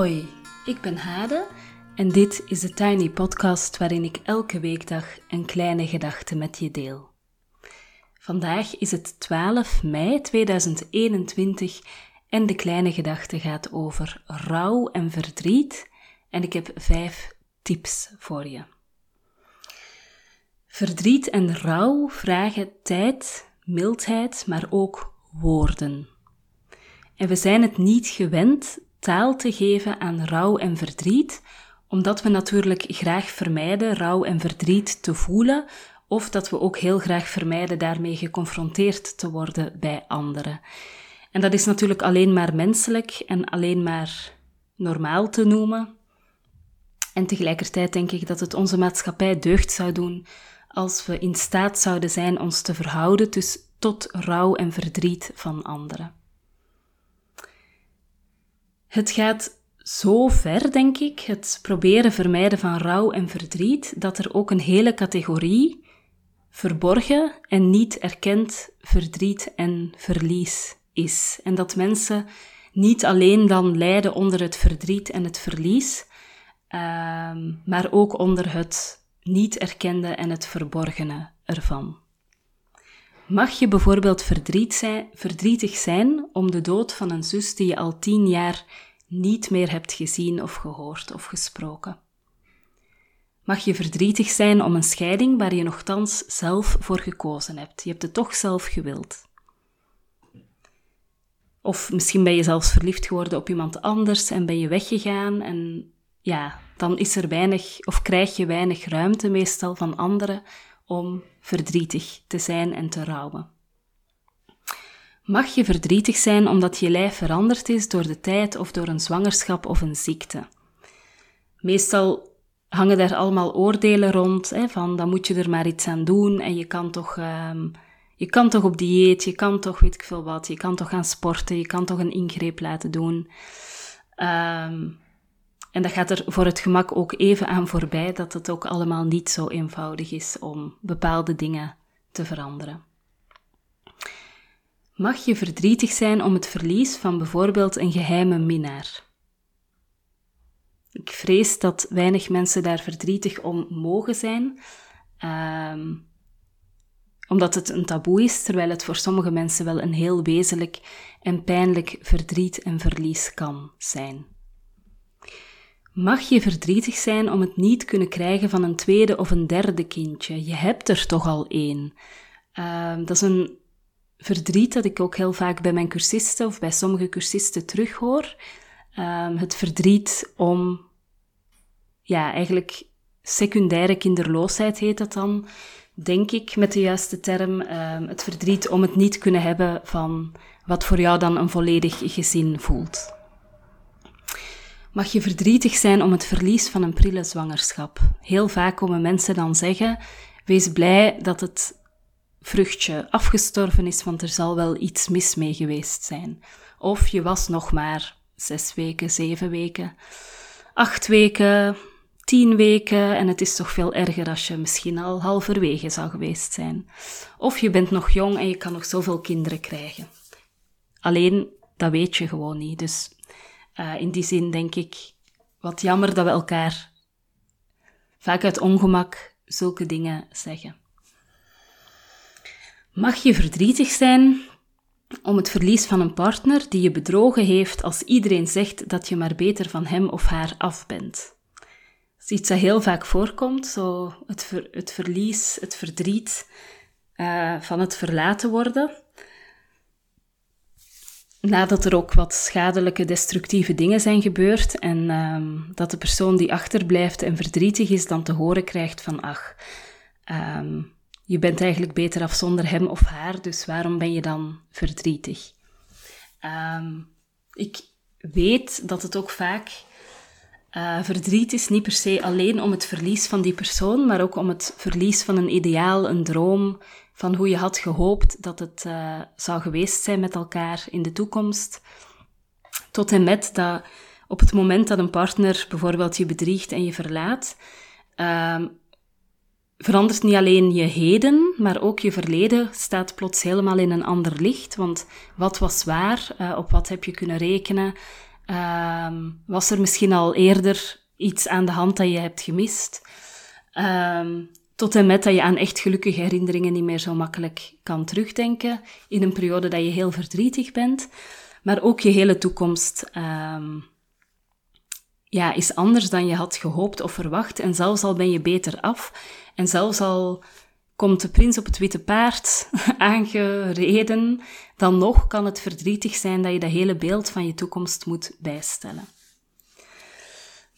Hoi, ik ben Hade en dit is de Tiny Podcast waarin ik elke weekdag een kleine gedachte met je deel. Vandaag is het 12 mei 2021 en de kleine gedachte gaat over rouw en verdriet en ik heb vijf tips voor je. Verdriet en rouw vragen tijd, mildheid, maar ook woorden. En we zijn het niet gewend taal te geven aan rouw en verdriet, omdat we natuurlijk graag vermijden rouw en verdriet te voelen, of dat we ook heel graag vermijden daarmee geconfronteerd te worden bij anderen. En dat is natuurlijk alleen maar menselijk en alleen maar normaal te noemen. En tegelijkertijd denk ik dat het onze maatschappij deugd zou doen als we in staat zouden zijn ons te verhouden dus tot rouw en verdriet van anderen. Het gaat zo ver, denk ik, het proberen vermijden van rouw en verdriet, dat er ook een hele categorie verborgen en niet erkend verdriet en verlies is. En dat mensen niet alleen dan lijden onder het verdriet en het verlies, ehm, maar ook onder het niet erkende en het verborgene ervan. Mag je bijvoorbeeld zijn, verdrietig zijn om de dood van een zus die je al tien jaar niet meer hebt gezien of gehoord of gesproken? Mag je verdrietig zijn om een scheiding waar je nogthans zelf voor gekozen hebt? Je hebt het toch zelf gewild. Of misschien ben je zelfs verliefd geworden op iemand anders en ben je weggegaan en ja, dan is er weinig of krijg je weinig ruimte meestal van anderen om verdrietig te zijn en te rouwen. Mag je verdrietig zijn omdat je lijf veranderd is door de tijd of door een zwangerschap of een ziekte? Meestal hangen daar allemaal oordelen rond, hè, van dan moet je er maar iets aan doen en je kan toch, um, je kan toch op dieet, je kan toch weet ik veel wat, je kan toch gaan sporten, je kan toch een ingreep laten doen. Um, en dat gaat er voor het gemak ook even aan voorbij dat het ook allemaal niet zo eenvoudig is om bepaalde dingen te veranderen. Mag je verdrietig zijn om het verlies van bijvoorbeeld een geheime minnaar? Ik vrees dat weinig mensen daar verdrietig om mogen zijn, um, omdat het een taboe is, terwijl het voor sommige mensen wel een heel wezenlijk en pijnlijk verdriet en verlies kan zijn. Mag je verdrietig zijn om het niet kunnen krijgen van een tweede of een derde kindje? Je hebt er toch al één. Uh, dat is een verdriet dat ik ook heel vaak bij mijn cursisten of bij sommige cursisten terughoor. Uh, het verdriet om, ja, eigenlijk secundaire kinderloosheid heet dat dan, denk ik met de juiste term. Uh, het verdriet om het niet kunnen hebben van wat voor jou dan een volledig gezin voelt mag je verdrietig zijn om het verlies van een prille zwangerschap. Heel vaak komen mensen dan zeggen: Wees blij dat het vruchtje afgestorven is, want er zal wel iets mis mee geweest zijn. Of je was nog maar zes weken, zeven weken, acht weken, tien weken en het is toch veel erger als je misschien al halverwege zou geweest zijn. Of je bent nog jong en je kan nog zoveel kinderen krijgen. Alleen, dat weet je gewoon niet. Dus uh, in die zin denk ik, wat jammer dat we elkaar vaak uit ongemak zulke dingen zeggen. Mag je verdrietig zijn om het verlies van een partner die je bedrogen heeft als iedereen zegt dat je maar beter van hem of haar af bent? Dat is iets dat heel vaak voorkomt, zo het, het verlies, het verdriet uh, van het verlaten worden nadat er ook wat schadelijke, destructieve dingen zijn gebeurd en um, dat de persoon die achterblijft en verdrietig is dan te horen krijgt van ach, um, je bent eigenlijk beter af zonder hem of haar, dus waarom ben je dan verdrietig? Um, ik weet dat het ook vaak uh, verdriet is niet per se alleen om het verlies van die persoon, maar ook om het verlies van een ideaal, een droom, van hoe je had gehoopt dat het uh, zou geweest zijn met elkaar in de toekomst. Tot en met dat op het moment dat een partner bijvoorbeeld je bedriegt en je verlaat, uh, verandert niet alleen je heden, maar ook je verleden staat plots helemaal in een ander licht. Want wat was waar? Uh, op wat heb je kunnen rekenen? Ehm, was er misschien al eerder iets aan de hand dat je hebt gemist? Ehm, tot en met dat je aan echt gelukkige herinneringen niet meer zo makkelijk kan terugdenken in een periode dat je heel verdrietig bent. Maar ook je hele toekomst ehm, ja, is anders dan je had gehoopt of verwacht. En zelfs al ben je beter af. En zelfs al komt de prins op het witte paard aangereden, dan nog kan het verdrietig zijn dat je dat hele beeld van je toekomst moet bijstellen.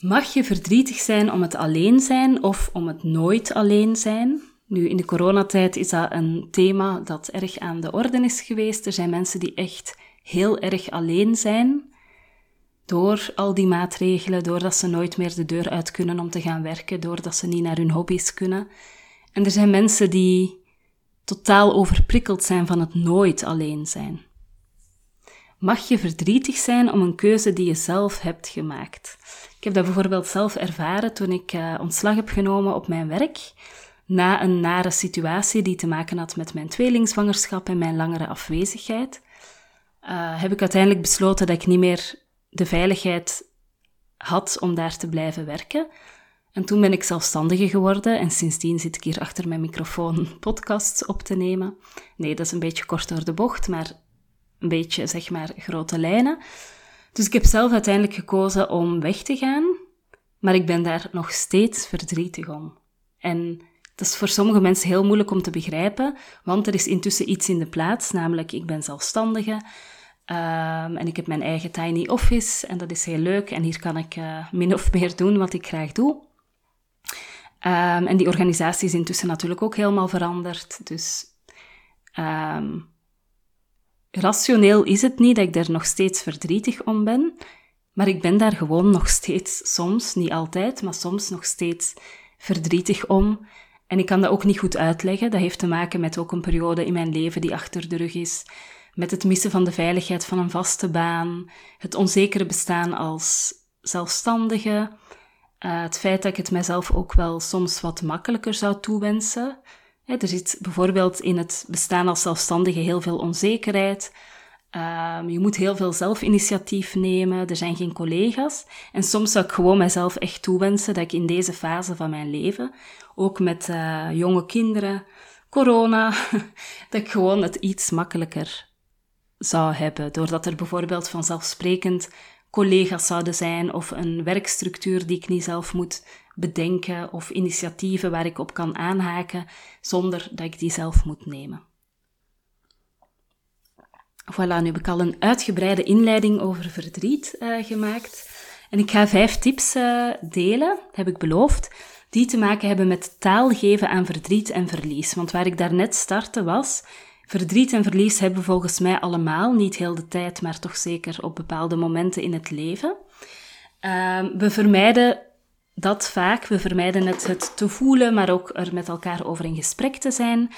Mag je verdrietig zijn om het alleen zijn of om het nooit alleen zijn? Nu, in de coronatijd is dat een thema dat erg aan de orde is geweest. Er zijn mensen die echt heel erg alleen zijn door al die maatregelen, doordat ze nooit meer de deur uit kunnen om te gaan werken, doordat ze niet naar hun hobby's kunnen. En er zijn mensen die totaal overprikkeld zijn van het nooit alleen zijn. Mag je verdrietig zijn om een keuze die je zelf hebt gemaakt? Ik heb dat bijvoorbeeld zelf ervaren toen ik uh, ontslag heb genomen op mijn werk. Na een nare situatie die te maken had met mijn tweelingzwangerschap en mijn langere afwezigheid, uh, heb ik uiteindelijk besloten dat ik niet meer de veiligheid had om daar te blijven werken. En toen ben ik zelfstandige geworden en sindsdien zit ik hier achter mijn microfoon podcasts op te nemen. Nee, dat is een beetje kort door de bocht, maar een beetje, zeg maar, grote lijnen. Dus ik heb zelf uiteindelijk gekozen om weg te gaan, maar ik ben daar nog steeds verdrietig om. En dat is voor sommige mensen heel moeilijk om te begrijpen, want er is intussen iets in de plaats, namelijk ik ben zelfstandige. Um, en ik heb mijn eigen tiny office en dat is heel leuk. En hier kan ik uh, min of meer doen wat ik graag doe. Um, en die organisatie is intussen natuurlijk ook helemaal veranderd. Dus um, rationeel is het niet dat ik daar nog steeds verdrietig om ben. Maar ik ben daar gewoon nog steeds, soms, niet altijd, maar soms nog steeds verdrietig om. En ik kan dat ook niet goed uitleggen. Dat heeft te maken met ook een periode in mijn leven die achter de rug is met het missen van de veiligheid van een vaste baan, het onzekere bestaan als zelfstandige, uh, het feit dat ik het mijzelf ook wel soms wat makkelijker zou toewensen. Er zit bijvoorbeeld in het bestaan als zelfstandige heel veel onzekerheid. Uh, je moet heel veel zelfinitiatief nemen, er zijn geen collega's. En soms zou ik gewoon mijzelf echt toewensen dat ik in deze fase van mijn leven, ook met uh, jonge kinderen, corona, dat ik gewoon het iets makkelijker zou hebben. Doordat er bijvoorbeeld vanzelfsprekend collega's zouden zijn of een werkstructuur die ik niet zelf moet bedenken of initiatieven waar ik op kan aanhaken zonder dat ik die zelf moet nemen. Voilà, nu heb ik al een uitgebreide inleiding over verdriet uh, gemaakt. En ik ga vijf tips uh, delen, heb ik beloofd, die te maken hebben met taal geven aan verdriet en verlies. Want waar ik daarnet startte was, Verdriet en verlies hebben volgens mij allemaal, niet heel de tijd, maar toch zeker op bepaalde momenten in het leven. Uh, we vermijden dat vaak. We vermijden het, het te voelen, maar ook er met elkaar over in gesprek te zijn.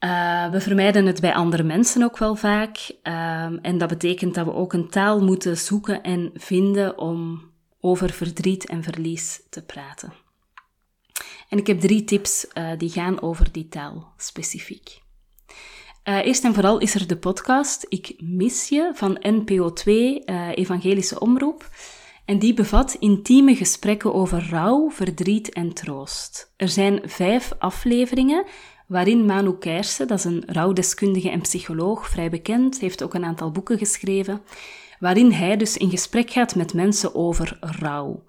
Uh, we vermijden het bij andere mensen ook wel vaak. Uh, en dat betekent dat we ook een taal moeten zoeken en vinden om over verdriet en verlies te praten. En ik heb drie tips uh, die gaan over die taal specifiek. Uh, eerst en vooral is er de podcast Ik mis je van NPO 2, uh, eh, Evangelische Omroep. En die bevat intieme gesprekken over rouw, verdriet en troost. Er zijn vijf afleveringen waarin Manu Keirse, dat is een rouwdeskundige en psycholoog, vrij bekend, heeft ook een aantal boeken geschreven, waarin hij dus in gesprek gaat met mensen over rouw.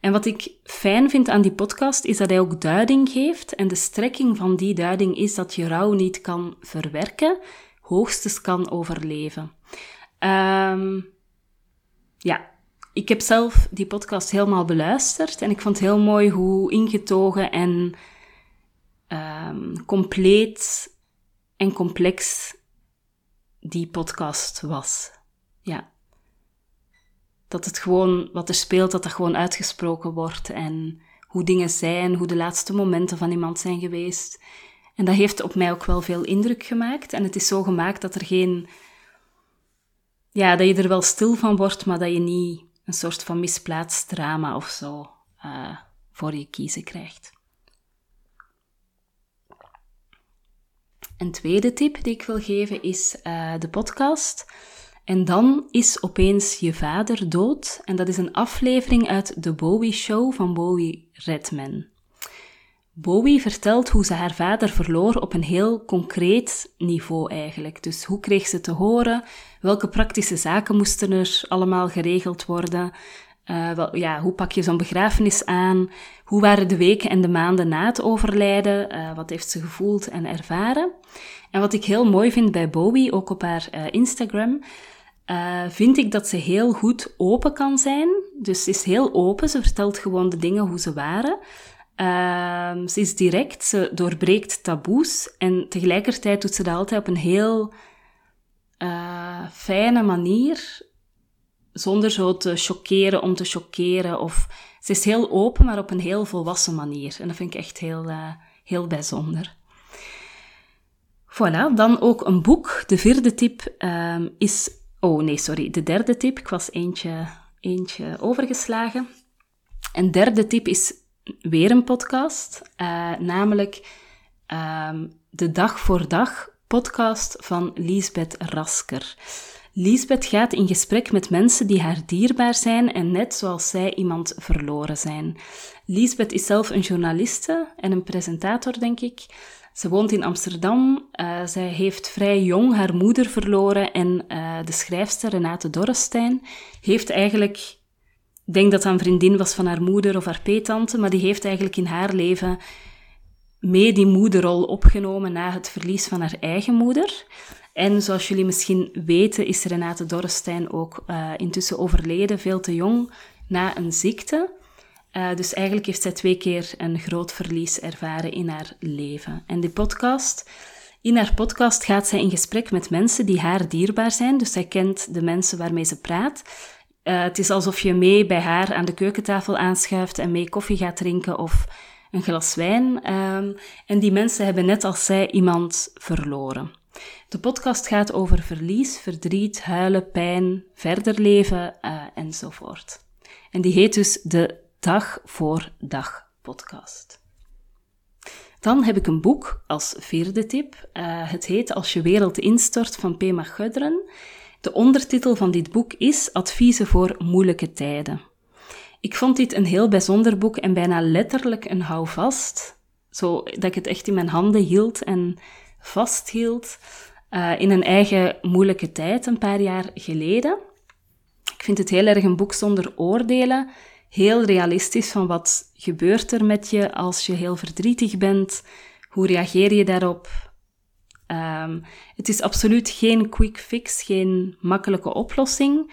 En wat ik fijn vind aan die podcast is dat hij ook duiding geeft. En de strekking van die duiding is dat je rouw niet kan verwerken, hoogstens kan overleven. Um, ja, ik heb zelf die podcast helemaal beluisterd en ik vond het heel mooi hoe ingetogen en um, compleet en complex die podcast was. Ja dat het gewoon, wat er speelt, dat dat gewoon uitgesproken wordt. En hoe dingen zijn, hoe de laatste momenten van iemand zijn geweest. En dat heeft op mij ook wel veel indruk gemaakt. En het is zo gemaakt dat er geen. Ja, dat je er wel stil van wordt, maar dat je niet een soort van misplaatst drama of zo uh, voor je kiezen krijgt. Een tweede tip die ik wil geven is uh, de podcast En dan is opeens je vader dood. En dat is een aflevering uit de Bowie Show van Bowie Redman. Bowie vertelt hoe ze haar vader verloor op een heel concreet niveau eigenlijk. Dus hoe kreeg ze te horen? Welke praktische zaken moesten er allemaal geregeld worden? Uh, wel, ja, hoe pak je zo'n begrafenis aan? Hoe waren de weken en de maanden na het overlijden? Uh, wat heeft ze gevoeld en ervaren? En wat ik heel mooi vind bij Bowie, ook op haar uh, Instagram, vind ik dat ze heel goed open kan zijn. Dus ze is heel open, ze vertelt gewoon de dingen hoe ze waren. Ehm, ze is direct, ze doorbreekt taboes en tegelijkertijd doet ze dat altijd op een heel fijne manier zonder zo te choqueren om te choqueren. Of ze is heel open, maar op een heel volwassen manier. En dat vind ik echt heel, uh, heel bijzonder. Voilà, dan ook een boek. De vierde tip um, is. Oh nee, sorry, de derde tip. Ik was eentje, eentje overgeslagen. Een derde tip is weer een podcast, uh, namelijk um, de Dag voor Dag podcast van Liesbeth Rasker. Lisbeth gaat in gesprek met mensen die haar dierbaar zijn en net zoals zij iemand verloren zijn. Lisbeth is zelf een journaliste en een presentator, denk ik. Ze woont in Amsterdam. Uh, zij heeft vrij jong haar moeder verloren en uh, de schrijfster Renate Dorrestein heeft eigenlijk, denk dat dat een vriendin was van haar moeder of haar peetante, maar die heeft eigenlijk in haar leven mee die moederrol opgenomen na het verlies van haar eigen moeder. En zoals jullie misschien weten, is Renate Dorrestein ook uh, intussen overleden, veel te jong, na een ziekte. Uh, dus eigenlijk heeft zij twee keer een groot verlies ervaren in haar leven. En die podcast, in haar podcast gaat zij in gesprek met mensen die haar dierbaar zijn. Dus zij kent de mensen waarmee ze praat. Uh, het is alsof je mee bij haar aan de keukentafel aanschuift en mee koffie gaat drinken of een glas wijn. Um, en die mensen hebben net als zij iemand verloren. De podcast gaat over verlies, verdriet, huilen, pijn, verder leven uh, enzovoort. En die heet dus de Dag voor Dag podcast. Dan heb ik een boek als vierde tip. Uh, het heet Als je wereld instort van Pema Gudren. De ondertitel van dit boek is Adviezen voor moeilijke tijden. Ik vond dit een heel bijzonder boek en bijna letterlijk een houvast. Zo dat ik het echt in mijn handen hield en vasthield uh, in een eigen moeilijke tijd een paar jaar geleden. Ik vind het heel erg een boek zonder oordelen, heel realistisch van wat gebeurt er met je als je heel verdrietig bent, hoe reageer je daarop. Um, het is absoluut geen quick fix, geen makkelijke oplossing,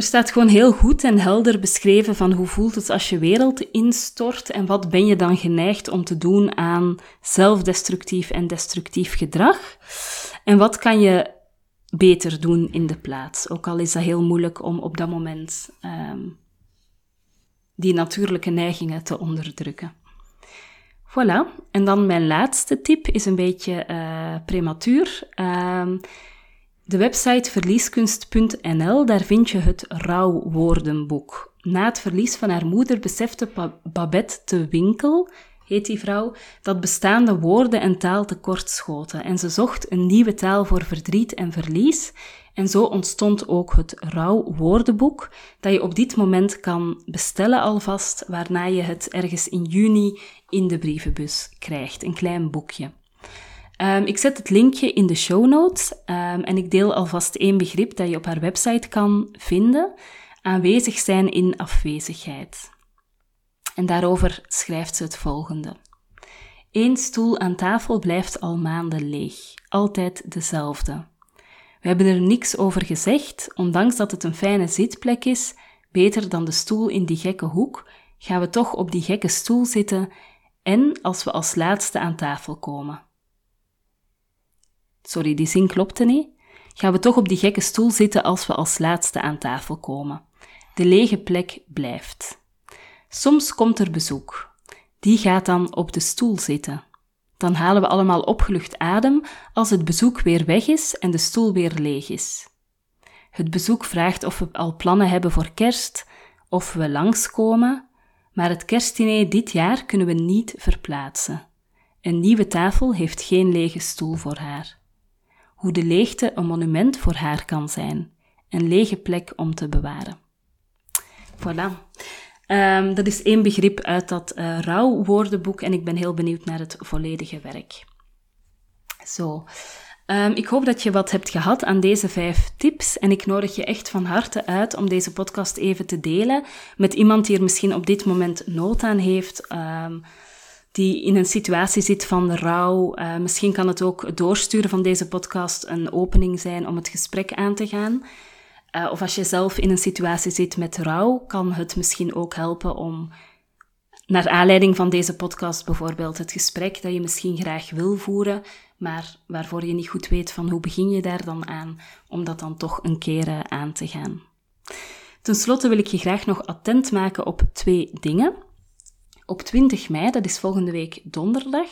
er staat gewoon heel goed en helder beschreven van hoe voelt het als je wereld instort en wat ben je dan geneigd om te doen aan zelfdestructief en destructief gedrag. En wat kan je beter doen in de plaats, ook al is dat heel moeilijk om op dat moment um, die natuurlijke neigingen te onderdrukken. Voilà, en dan mijn laatste tip is een beetje uh, prematuur. Uh, de website verlieskunst.nl, daar vind je het rouwwoordenboek. Na het verlies van haar moeder besefte Babette te Winkel, heet die vrouw, dat bestaande woorden en taal tekort schoten en ze zocht een nieuwe taal voor verdriet en verlies en zo ontstond ook het rouwwoordenboek, dat je op dit moment kan bestellen alvast, waarna je het ergens in juni in de brievenbus krijgt, een klein boekje. Um, ik zet het linkje in de show notes um, en ik deel alvast één begrip dat je op haar website kan vinden: aanwezig zijn in afwezigheid. En daarover schrijft ze het volgende. Eén stoel aan tafel blijft al maanden leeg, altijd dezelfde. We hebben er niks over gezegd, ondanks dat het een fijne zitplek is, beter dan de stoel in die gekke hoek, gaan we toch op die gekke stoel zitten en als we als laatste aan tafel komen. Sorry, die zin klopte niet. Gaan we toch op die gekke stoel zitten als we als laatste aan tafel komen. De lege plek blijft. Soms komt er bezoek. Die gaat dan op de stoel zitten. Dan halen we allemaal opgelucht adem als het bezoek weer weg is en de stoel weer leeg is. Het bezoek vraagt of we al plannen hebben voor kerst, of we langskomen, maar het kerstdiner dit jaar kunnen we niet verplaatsen. Een nieuwe tafel heeft geen lege stoel voor haar. hoe de leegte een monument voor haar kan zijn, een lege plek om te bewaren. Voilà. Um, dat is één begrip uit dat uh, rouwwoordenboek en ik ben heel benieuwd naar het volledige werk. Zo. Um, ik hoop dat je wat hebt gehad aan deze vijf tips en ik nodig je echt van harte uit om deze podcast even te delen met iemand die er misschien op dit moment nood aan heeft. Um, die in een situatie zit van rouw. Uh, misschien kan het ook doorsturen van deze podcast een opening zijn om het gesprek aan te gaan. Uh, of als je zelf in een situatie zit met rouw, kan het misschien ook helpen om, naar aanleiding van deze podcast bijvoorbeeld, het gesprek dat je misschien graag wil voeren, maar waarvoor je niet goed weet van hoe begin je daar dan aan, om dat dan toch een keer uh, aan te gaan. Ten slotte wil ik je graag nog attent maken op twee dingen. Op 20 mei, dat is volgende week donderdag,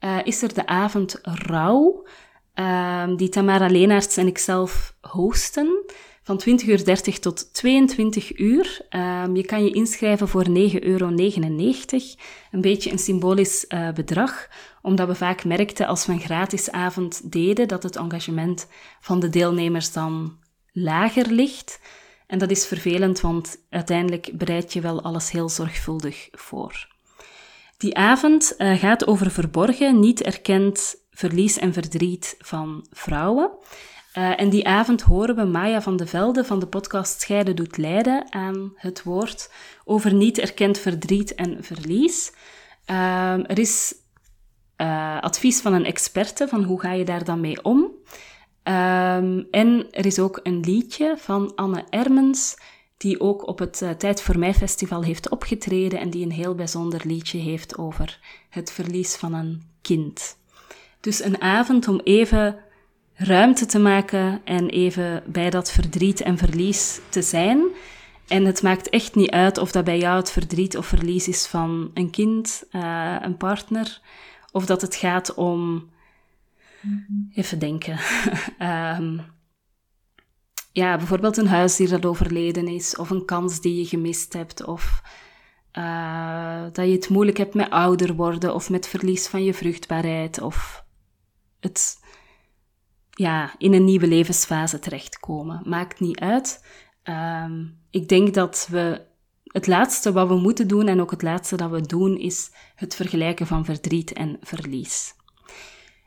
uh, is er de avond Rouw, uh, die Tamara Leenaerts en ikzelf hosten van 20.30 uur tot 22 uur. Um, je kan je inschrijven voor 9,99 euro. Een beetje een symbolisch uh, bedrag, omdat we vaak merkten als we een gratis avond deden dat het engagement van de deelnemers dan lager ligt. En dat is vervelend, want uiteindelijk bereid je wel alles heel zorgvuldig voor. Die avond uh, gaat over verborgen, niet erkend verlies en verdriet van vrouwen. Uh, en die avond horen we Maya van de Velde van de podcast Scheiden doet lijden aan het woord over niet erkend verdriet en verlies. Uh, er is uh, advies van een experte van hoe ga je daar dan mee om. Um, en er is ook een liedje van Anne Ermens, die ook op het uh, Tijd voor Mij festival heeft opgetreden en die een heel bijzonder liedje heeft over het verlies van een kind. Dus een avond om even ruimte te maken en even bij dat verdriet en verlies te zijn. En het maakt echt niet uit of dat bij jou het verdriet of verlies is van een kind, uh, een partner, of dat het gaat om. Even denken. um, ja, bijvoorbeeld een huisdier dat overleden is, of een kans die je gemist hebt, of uh, dat je het moeilijk hebt met ouder worden, of met verlies van je vruchtbaarheid, of het ja, in een nieuwe levensfase terechtkomen. Maakt niet uit. Um, ik denk dat we het laatste wat we moeten doen en ook het laatste dat we doen is het vergelijken van verdriet en verlies.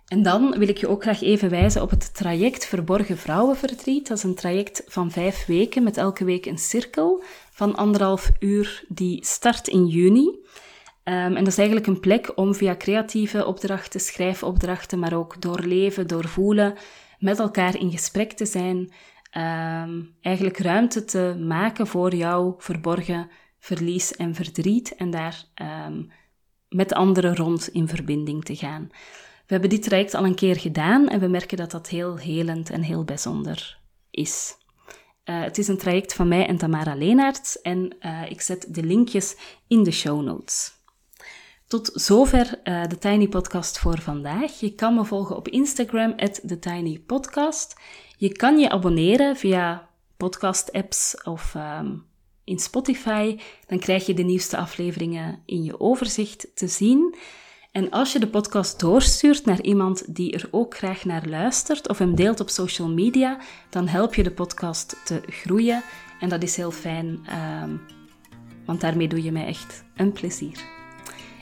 En dan wil ik je ook graag even wijzen op het traject Verborgen Vrouwenverdriet. Dat is een traject van vijf weken met elke week een cirkel van anderhalf uur die start in juni. Um, en dat is eigenlijk een plek om via creatieve opdrachten, schrijfopdrachten, maar ook doorleven, doorvoelen, met elkaar in gesprek te zijn, um, eigenlijk ruimte te maken voor jouw verborgen verlies en verdriet en daar um, met anderen rond in verbinding te gaan. We hebben dit traject al een keer gedaan en we merken dat dat heel helend en heel bijzonder is. Uh, het is een traject van mij en Tamara Leenaerts en uh, ik zet de linkjes in de show notes. Tot zover uh, de Tiny Podcast voor vandaag. Je kan me volgen op Instagram, TheTinyPodcast. Je kan je abonneren via podcast-apps of um, in Spotify. Dan krijg je de nieuwste afleveringen in je overzicht te zien. En als je de podcast doorstuurt naar iemand die er ook graag naar luistert of hem deelt op social media, dan help je de podcast te groeien. En dat is heel fijn, um, want daarmee doe je mij echt een plezier.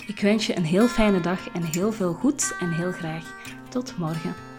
Ik wens je een heel fijne dag en heel veel goeds en heel graag tot morgen.